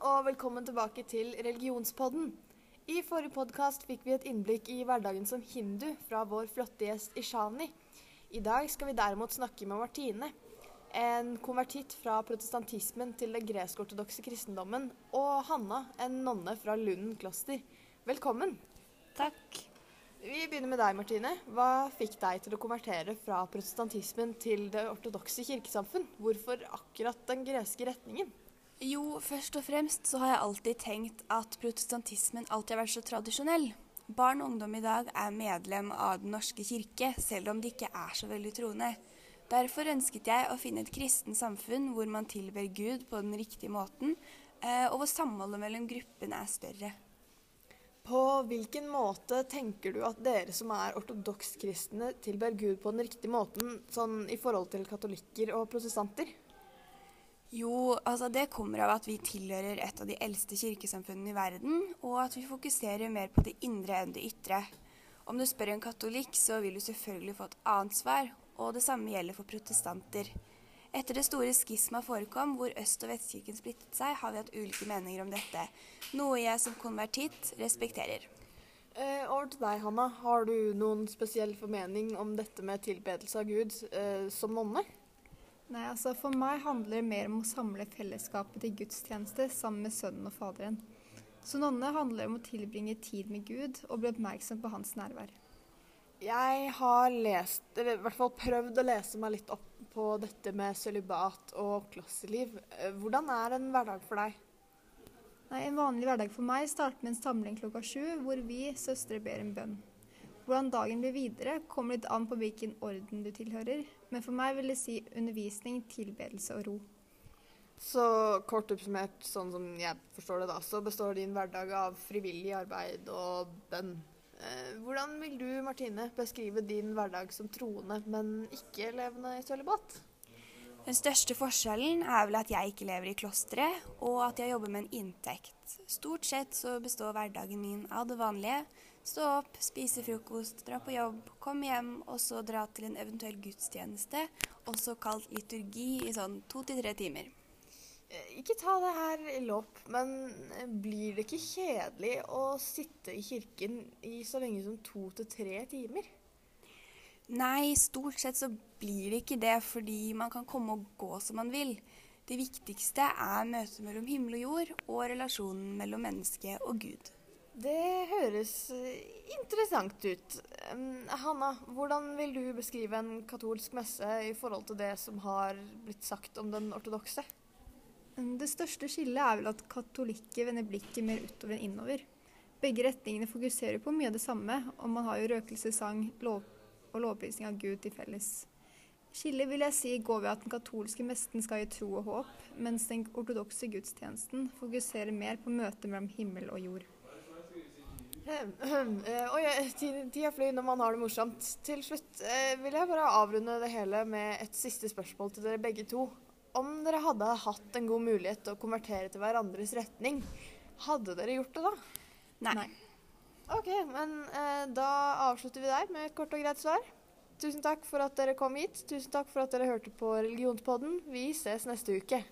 og velkommen tilbake til Religionspodden. I forrige podkast fikk vi et innblikk i hverdagen som hindu fra vår flotte gjest Ishani. I dag skal vi derimot snakke med Martine, en konvertitt fra protestantismen til den gresk-ortodokse kristendommen, og Hanna, en nonne fra Lunden kloster. Velkommen. Takk. Vi begynner med deg, Martine. Hva fikk deg til å konvertere fra protestantismen til det ortodokse kirkesamfunn? Hvorfor akkurat den greske retningen? Jo, først og fremst så har jeg alltid tenkt at protestantismen alltid har vært så tradisjonell. Barn og ungdom i dag er medlem av Den norske kirke, selv om de ikke er så veldig troende. Derfor ønsket jeg å finne et kristen samfunn hvor man tilber Gud på den riktige måten, eh, og hvor samholdet mellom gruppene er større. På hvilken måte tenker du at dere som er ortodoks-kristne, tilber Gud på den riktige måten, sånn i forhold til katolikker og protestanter? Jo, altså det kommer av at vi tilhører et av de eldste kirkesamfunnene i verden, og at vi fokuserer mer på det indre enn det ytre. Om du spør en katolikk, så vil du selvfølgelig få et annet svar, og det samme gjelder for protestanter. Etter det store skisma forekom, hvor Øst- og Vestkirken splittet seg, har vi hatt ulike meninger om dette, noe jeg som konvertitt respekterer. Eh, over til deg, Hanna. Har du noen spesiell formening om dette med tilbedelse av Gud eh, som nonne? Nei, altså For meg handler det mer om å samle fellesskapet til gudstjeneste sammen med Sønnen og Faderen. Så nonne handler om å tilbringe tid med Gud og bli oppmerksom på hans nærvær. Jeg har lest, eller i hvert fall prøvd å lese meg litt opp på dette med sølibat og klosterliv. Eh, Hvordan er en hverdag for deg? Nei, En vanlig hverdag for meg starter med en samling klokka sju, hvor vi søstre ber en bønn. Hvordan dagen blir videre, kommer litt an på hvilken orden du tilhører, men for meg vil det si undervisning, tilbedelse og ro. Så kort oppsummert, sånn som jeg forstår det da, så består din hverdag av frivillig arbeid og bønn. Eh, Hvordan vil du, Martine, beskrive din hverdag som troende, men ikke levende i sølibat? Den største forskjellen er vel at jeg ikke lever i klosteret, og at jeg jobber med en inntekt. Stort sett så består hverdagen min av det vanlige. Stå opp, spise frokost, dra på jobb, komme hjem, og så dra til en eventuell gudstjeneste, også kalt liturgi, i sånn to til tre timer. Eh, Ikke ta det her i lopp, men eh, blir det ikke kjedelig å sitte i kirken i så lenge som to til tre timer? Nei, stort sett så blir det ikke det, fordi man kan komme og gå som man vil. Det viktigste er møtet mellom himmel og jord, og relasjonen mellom menneske og Gud. Det høres eh, interessant ut. Hanna, hvordan vil du beskrive en katolsk messe i forhold til det som har blitt sagt om den ortodokse? Det største skillet er vel at katolikker vender blikket mer utover enn innover. Begge retningene fokuserer på mye av det samme, og man har jo røkelse, sang lov og lovprisning av Gud til felles. Skillet vil jeg si går ved at den katolske messen skal gi tro og håp, mens den ortodokse gudstjenesten fokuserer mer på møtet mellom himmel og jord. Ehm, ehm, eh, Oi, tida flyr når man har det morsomt. Til slutt eh, vil jeg bare avrunde det hele med et siste spørsmål til dere begge to. Om dere hadde hatt en god mulighet til å konvertere til hverandres retning, hadde dere gjort det da? Nei. Nei. Ok, men eh, da avslutter vi der med et kort og greit svar. Tusen takk for at dere kom hit. Tusen takk for at dere hørte på Religionspodden. Vi ses neste uke.